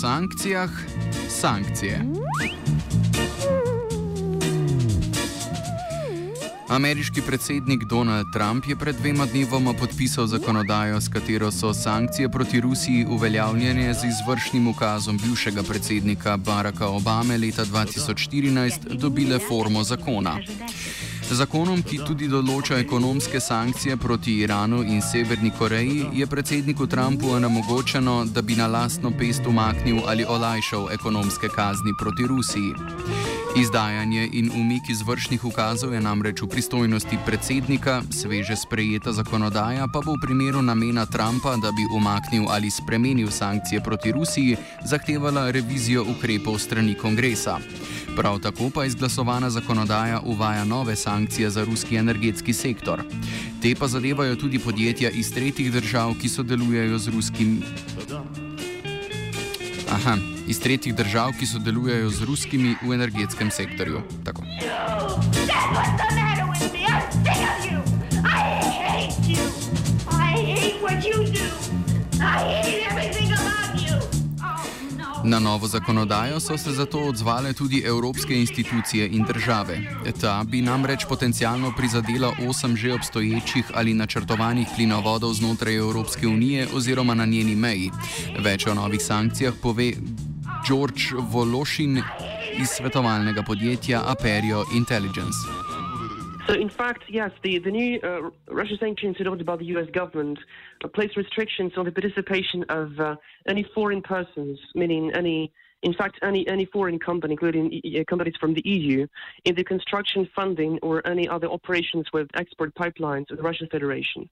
sankcijah sankcije. Ameriški predsednik Donald Trump je pred dvema dnevoma podpisal zakonodajo, s katero so sankcije proti Rusiji uveljavljene z izvršnim ukazom bivšega predsednika Baracka Obame leta 2014 dobile formo zakona. Zakonom, ki tudi določa ekonomske sankcije proti Iranu in Severni Koreji, je predsedniku Trumpu onemogočeno, da bi na lastno pest umaknil ali olajšal ekonomske kazni proti Rusiji. Izdajanje in umik izvršnih ukazov je namreč v pristojnosti predsednika, sveže sprejeta zakonodaja pa bo v primeru namena Trumpa, da bi umaknil ali spremenil sankcije proti Rusiji, zahtevala revizijo ukrepov strani kongresa. Prav tako pa izglasovana zakonodaja uvaja nove sankcije za ruski energetski sektor. Te pa zadevajo tudi podjetja iz tretjih držav, ki sodelujejo z ruskim. Aha, iz tretjih držav, ki sodelujejo z ruskimi v energetskem sektorju. Tako. I hate everything about you! Na novo zakonodajo so se zato odzvale tudi evropske institucije in države. Ta bi namreč potencialno prizadela osem že obstoječih ali načrtovanih plinovodov znotraj Evropske unije oziroma na njeni meji. Več o novih sankcijah pove George Vološin iz svetovalnega podjetja Aperio Intelligence. So, in fact, yes, the, the new uh, Russia sanctions adopted by the US government uh, place restrictions on the participation of uh, any foreign persons, meaning any, in fact, any, any foreign company, including companies from the EU, in the construction, funding, or any other operations with export pipelines of the Russian Federation.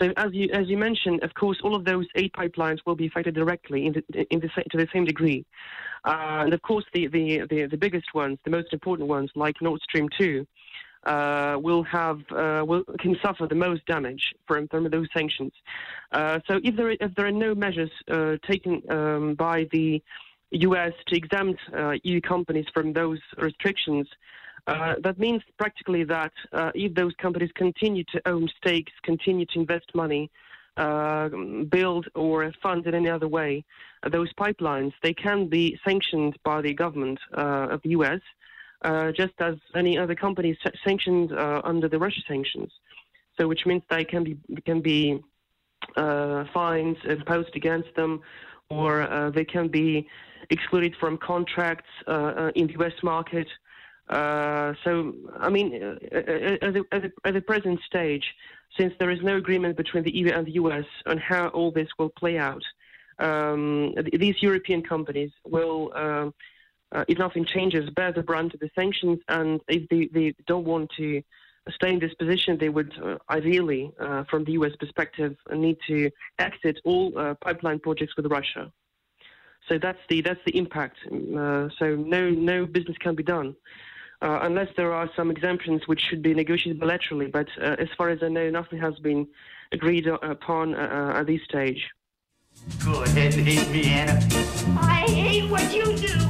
So, as you, as you mentioned, of course, all of those eight pipelines will be affected directly in the, in the, to the same degree. Uh, and of course, the, the, the, the biggest ones, the most important ones, like Nord Stream 2, uh, will have uh, will can suffer the most damage from, from those sanctions. Uh, so if there if there are no measures uh, taken um, by the U.S. to exempt uh, EU companies from those restrictions. Uh, that means practically that if those companies continue to own stakes, continue to invest money, build or fund in any other way those pipelines, they can be sanctioned by the government of the U.S. Uh, just as any other companies sanctioned uh, under the Russia sanctions. So, which means they can be can be uh, fines imposed against them, or uh, they can be excluded from contracts uh, in the U.S. market. so, I mean, at the, at, the, at the present stage, since there is no agreement between the EU and the US on how all this will play out, um, these European companies will uh, if nothing changes, bear the brunt of the sanctions. And if they, they don't want to stay in this position, they would uh, ideally, uh, from the US perspective, need to exit all uh, pipeline projects with Russia. So that's the that's the impact. Uh, so no no business can be done. Uh, unless there are some exemptions which should be negotiated bilaterally. But as far as I know, nothing has been agreed upon at this stage. Go ahead and hate me, Anna. I hate what you do.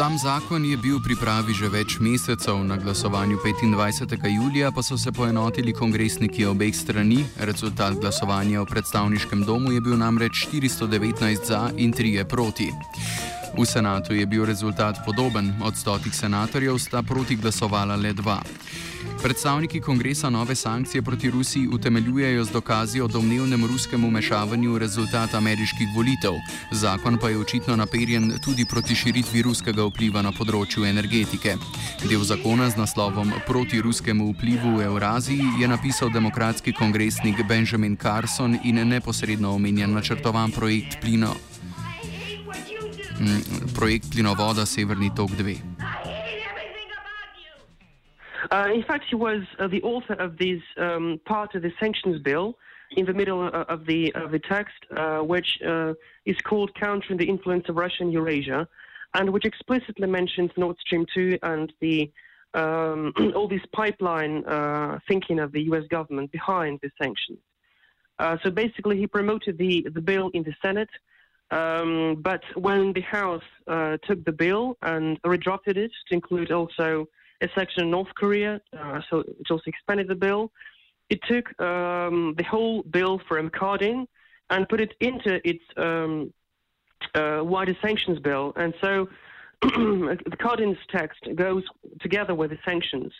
Sam zakon je bil v pripravi že več mesecev, na glasovanju 25. julija pa so se poenotili kongresniki obeh strani. Rezultat glasovanja v predstavniškem domu je bil namreč 419 za in 3 proti. V senatu je bil rezultat podoben, od stotih senatorjev sta proti glasovala le dva. Predstavniki kongresa nove sankcije proti Rusiji utemeljujejo z dokazi o domnevnem ruskem umešavanju v rezultat ameriških volitev. Zakon pa je očitno naperjen tudi proti širitvi ruskega vpliva na področju energetike. Del zakona z naslovom Proti ruskemu vplivu v Euraziji je napisal demokratski kongresnik Benjamin Carson in neposredno omenjen načrtovan projekt plino. Mm, projekt plinovoda Severni tok 2. Uh, in fact, he was uh, the author of this um, part of the sanctions bill in the middle uh, of the of the text, uh, which uh, is called "Countering the Influence of Russia in Eurasia," and which explicitly mentions Nord Stream 2 and the um, all this pipeline uh, thinking of the U.S. government behind the sanctions. so basically, he promoted the the bill in the Senate. Um, but when the House took the bill and redrafted it to include also a section in North Korea, uh, so it also expanded the bill. it took um, the whole bill from Cardin and put it into its um, uh, wider sanctions bill. And so the Cardin's text goes together with the sanctions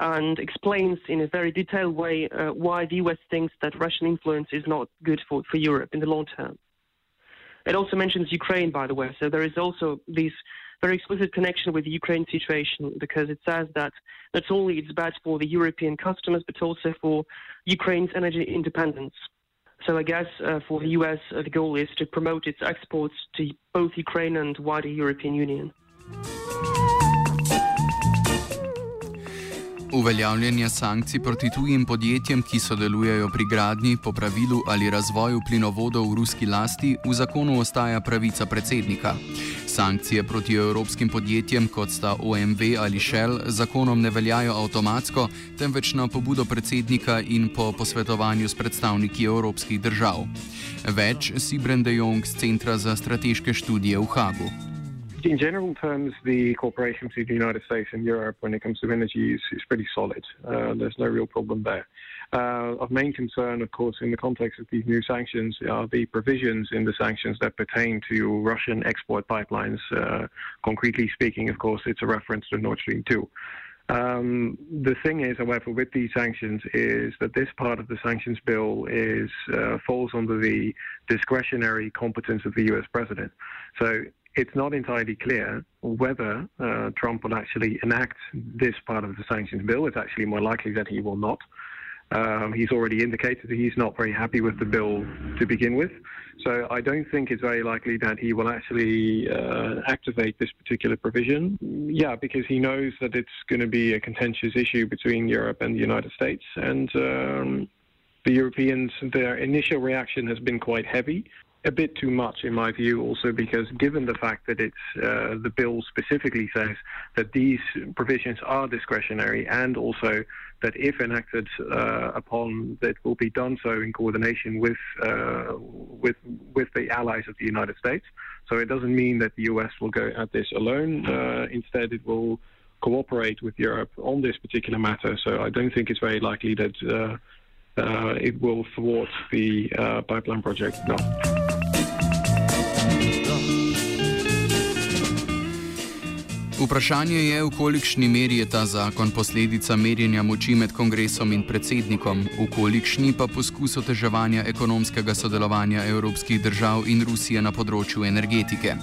and explains in a very detailed way uh, why the US thinks that Russian influence is not good for, for Europe in the long term. It also mentions Ukraine, by the way, so there is also this very explicit connection with the Ukraine situation because it says that not only it's bad for the European customers, but also for Ukraine's energy independence. So I guess uh, for the US, uh, the goal is to promote its exports to both Ukraine and wider European Union. Uveljavljanje sankcij proti tujim podjetjem, ki sodelujejo pri gradnji, popravilu ali razvoju plinovodov v ruski lasti, v zakonu ostaja pravica predsednika. Sankcije proti evropskim podjetjem, kot sta OMV ali Shell, zakonom ne veljajo avtomatsko, temveč na pobudo predsednika in po posvetovanju s predstavniki evropskih držav. Več si Brende Jong z Centra za strateške študije v Hagu. in general terms, the cooperation between the United States and Europe when it comes to energy is, is pretty solid. Uh, there's no real problem there. Uh, of main concern, of course, in the context of these new sanctions are the provisions in the sanctions that pertain to Russian export pipelines. Uh, concretely speaking, of course, it's a reference to Nord Stream 2. Um, the thing is, however, with these sanctions is that this part of the sanctions bill is uh, falls under the discretionary competence of the U.S. president. So it's not entirely clear whether uh, Trump will actually enact this part of the sanctions bill. It's actually more likely that he will not. Um, he's already indicated that he's not very happy with the bill to begin with. So I don't think it's very likely that he will actually uh, activate this particular provision. Yeah, because he knows that it's going to be a contentious issue between Europe and the United States. And um, the Europeans, their initial reaction has been quite heavy a bit too much in my view also because given the fact that it's uh, the bill specifically says that these provisions are discretionary and also that if enacted uh, upon that will be done so in coordination with uh, with with the allies of the United States. So it doesn't mean that the US will go at this alone. Uh, instead it will cooperate with Europe on this particular matter. So I don't think it's very likely that uh, uh, it will thwart the pipeline project. No Vprašanje je, v kolikšni meri je ta zakon posledica merjenja moči med kongresom in predsednikom, v kolikšni pa poskus oteževanja ekonomskega sodelovanja evropskih držav in Rusije na področju energetike.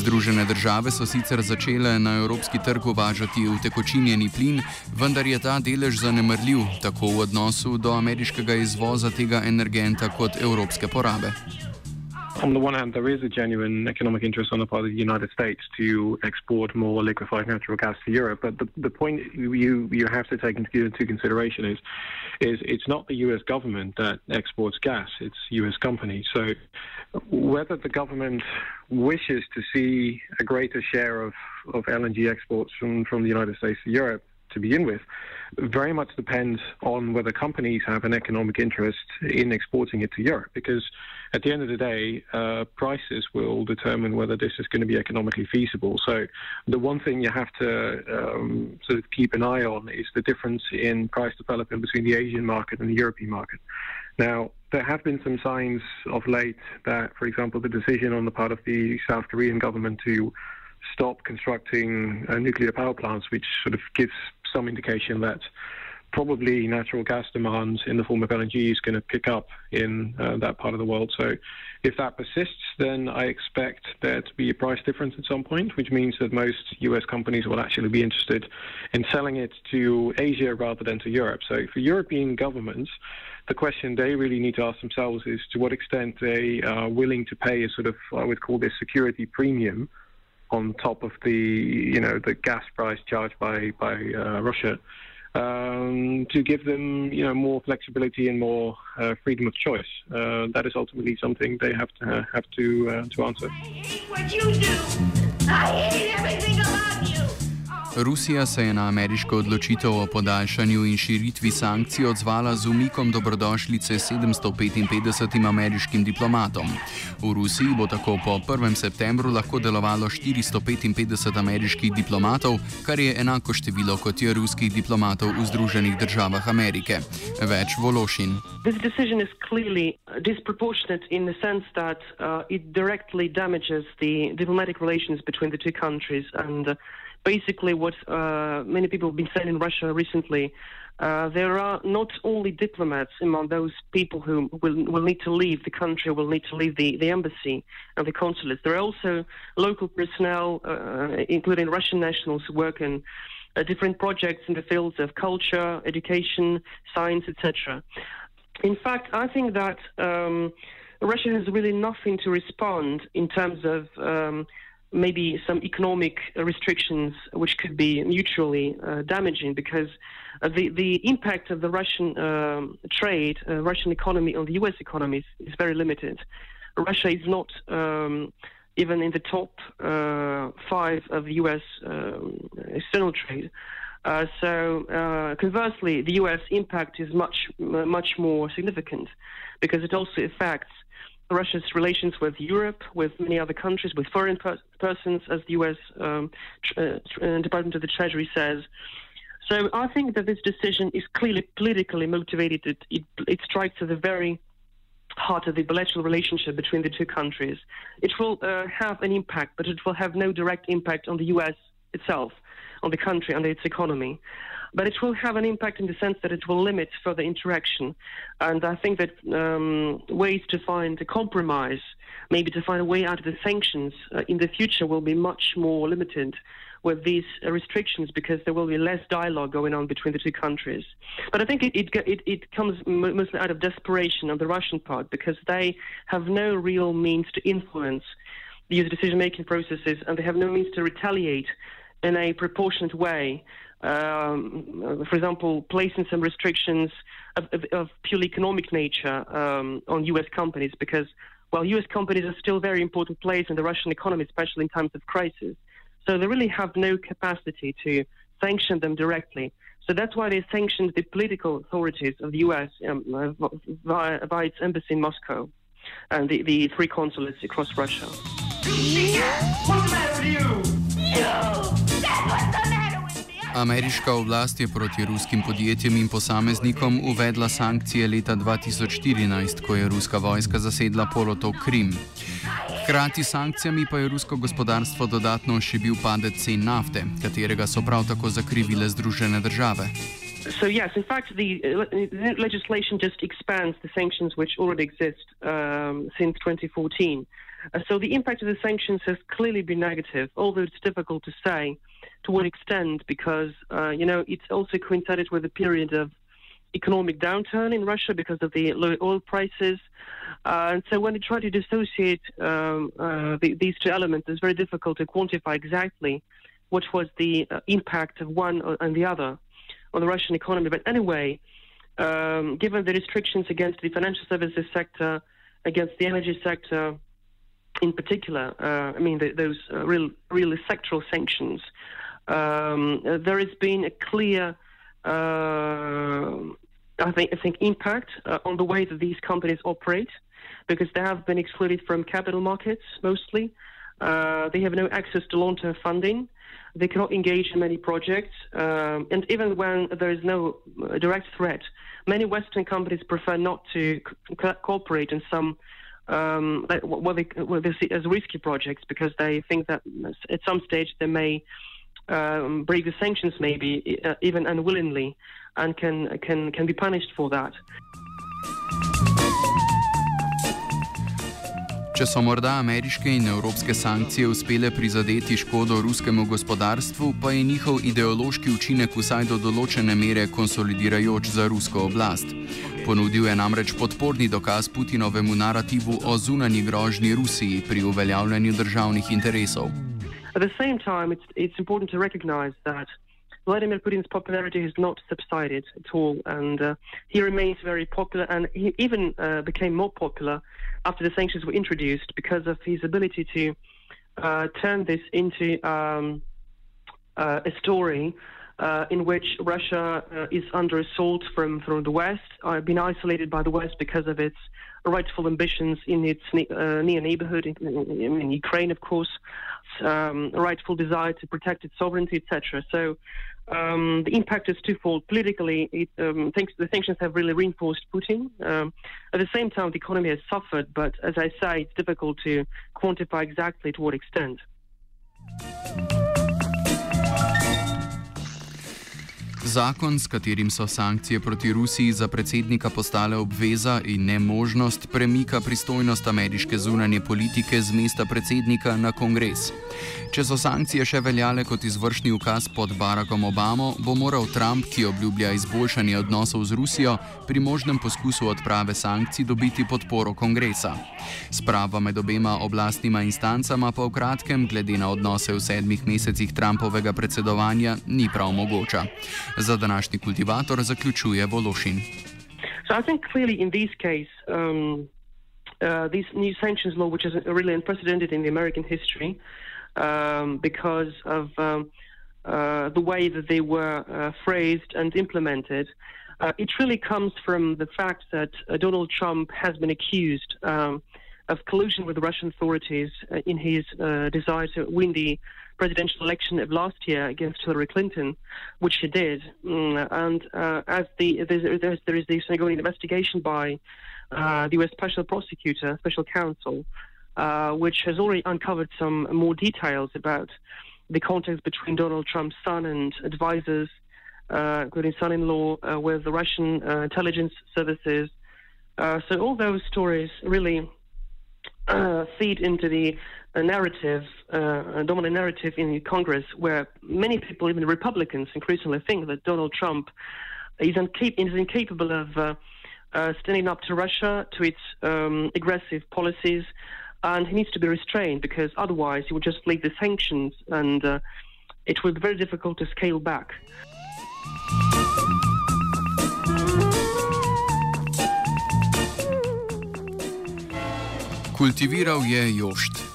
Združene države so sicer začele na evropski trg uvažati utekočinjeni plin, vendar je ta delež zanemrljiv tako v odnosu do ameriškega izvoza tega energenta kot evropske porabe. On the one hand, there is a genuine economic interest on the part of the United States to export more liquefied natural gas to Europe. But the, the point you you have to take into, consideration is is it's not the U.S. government that exports gas; it's U.S. companies. So whether the government wishes to see a greater share of, of LNG exports from, from the United States to Europe to begin with very much depends on whether companies have an economic interest in exporting it to Europe. Because at the end of the day, uh, prices will determine whether this is going to be economically feasible. So the one thing you have to um, sort of keep an eye on is the difference in price development between the Asian market and the European market. Now, there have been some signs of late that, for example, the decision on the part of the South Korean government to stop constructing uh, nuclear power plants, which sort of gives some indication that probably natural gas demand in the form of LNG is going to pick up in uh, that part of the world. So if that persists, then I expect there to be a price difference at some point, which means that most US companies will actually be interested in selling it to Asia rather than to Europe. So for European governments, the question they really need to ask themselves is to what extent they are willing to pay a sort of, I would call this security premium on top of the you know the gas price charged by by uh, Russia um, to give them you know more flexibility and more uh, freedom of choice. Uh, that is ultimately something they have to have to uh, to answer. I hate what you do. I hate everything about you. Rusija se je na ameriško odločitev o podaljšanju in širitvi sankcij odzvala z umikom dobrodošlice 755 ameriškim diplomatom. V Rusiji bo tako po 1. septembru lahko delovalo 455 ameriških diplomatov, kar je enako število kot je ruskih diplomatov v Združenih državah Amerike. Več Vološin. This decision is clearly disproportionate in the sense that uh, it directly damages the diplomatic relations between the two countries and uh, basically what uh, many people have been saying in Russia recently. Uh, there are not only diplomats among those people who will, will need to leave the country, will need to leave the, the embassy and the consulates. There are also local personnel, uh, including Russian nationals, who work in uh, different projects in the fields of culture, education, science, etc. In fact, I think that um, Russia has really nothing to respond in terms of um, maybe some economic restrictions which could be mutually uh, damaging because uh, the, the impact of the Russian um, trade, uh, Russian economy on the US economy is, is very limited. Russia is not um, even in the top uh, five of the US um, external trade. Uh, so uh, conversely, the US impact is much, much more significant because it also affects Russia's relations with Europe, with many other countries, with foreign per- persons, as the U.S. Um, tr- uh, Department of the Treasury says. So I think that this decision is clearly politically motivated. It, it, it strikes at the very heart of the bilateral relationship between the two countries. It will uh, have an impact, but it will have no direct impact on the U.S. itself, on the country, on its economy but it will have an impact in the sense that it will limit further interaction. And I think that um, ways to find a compromise, maybe to find a way out of the sanctions uh, in the future, will be much more limited with these restrictions because there will be less dialogue going on between the two countries. But I think it, it, it, it comes mostly out of desperation on the Russian part because they have no real means to influence these decision making processes and they have no means to retaliate in a proportionate way um, for example, placing some restrictions of, of, of purely economic nature um, on U.S. companies because, well, U.S. companies are still very important players in the Russian economy, especially in times of crisis. So they really have no capacity to sanction them directly. So that's why they sanctioned the political authorities of the U.S. Um, via, via, its embassy in Moscow and the, the three consulates across Russia. What's the matter with? You! Ameriška oblast je proti ruskim podjetjem in posameznikom uvedla sankcije leta 2014, ko je ruska vojska zasedla polotok Krim. Hkrati s sankcijami pa je rusko gospodarstvo dodatno šibil padec cen nafte, katerega so prav tako zakrivile Združene države. So yes, in fact, the legislation just expands the sanctions which already exist um, since 2014. Uh, so the impact of the sanctions has clearly been negative, although it's difficult to say. To what extent, because uh, you know it's also coincided with a period of economic downturn in Russia because of the low oil prices. Uh, and so when you try to dissociate um, uh, the, these two elements, it's very difficult to quantify exactly what was the uh, impact of one and the other on the Russian economy. But anyway, um, given the restrictions against the financial services sector, against the energy sector, in particular, uh, I mean the, those uh, real, really sectoral sanctions um, there has been a clear, uh, I think, I think impact uh, on the way that these companies operate because they have been excluded from capital markets mostly. Uh, they have no access to long-term funding. They cannot engage in many projects, um, and even when there is no direct threat, many Western companies prefer not to co- cooperate in some um, what, they, what they see as risky projects because they think that at some stage they may um, break the sanctions maybe uh, even unwillingly and can, can, can be punished for that. Če so morda ameriške in evropske sankcije uspele prizadeti škodo ruskemu gospodarstvu, pa je njihov ideološki učinek vsaj do določene mere konsolidirajoč za rusko oblast. Ponudil je namreč podporni dokaz Putinovemu narativu o zunanji grožnji Rusiji pri uveljavljanju državnih interesov. At the same time, it's, it's important to recognize that Vladimir Putin's popularity has not subsided at all, and uh, he remains very popular, and he even uh, became more popular after the sanctions were introduced because of his ability to uh, turn this into um, uh, a story uh, in which Russia uh, is under assault from, from the West, uh, been isolated by the West because of its rightful ambitions in its near neighborhood, in, in, in, Ukraine, of course, um, rightful desire to protect its sovereignty, etc. So um, the impact is twofold. Politically, it, um, the sanctions have really reinforced Putin. Um, at the same time, the economy has suffered, but as I say, it's difficult to quantify exactly to what extent. Zakon, s katerim so sankcije proti Rusiji za predsednika postale obveza in ne možnost, premika pristojnost ameriške zunanje politike z mesta predsednika na kongres. Če so sankcije še veljale kot izvršni ukaz pod Barackom Obamo, bo moral Trump, ki obljublja izboljšanje odnosov z Rusijo, pri možnem poskusu odprave sankcij dobiti podporo kongresa. Sprava med obema oblastnima instancama pa v kratkem, glede na odnose v sedmih mesecih Trumpovega predsedovanja, ni prav mogoča. Za današnji kultivator zaključuje Vološin. So I think clearly in this case, um, uh, this new sanctions law, which is really unprecedented in the American history, um, because of um, uh, the way that they were uh, phrased and implemented, uh, it really comes from the fact that uh, Donald Trump has been accused um, of collusion with the Russian authorities uh, in his desire to win the presidential election of last year against Hillary Clinton, which he did. Mm, and uh, as the there's, there's, there is ongoing investigation by uh, the U.S. Special Prosecutor, Special Counsel, uh, which has already uncovered some more details about the contacts between Donald Trump's son and advisors, uh, including son-in-law, uh, with the Russian uh, intelligence services. so all those stories really feed into the a narrative, uh, dominant narrative in Congress, where many people, even Republicans, increasingly think that Donald Trump is, is incapable of uh, uh, standing up to Russia, to its um, aggressive policies, and he needs to be restrained because otherwise he would just lead the sanctions, and uh, it would be very difficult to scale back. Kultiviral je Jošt.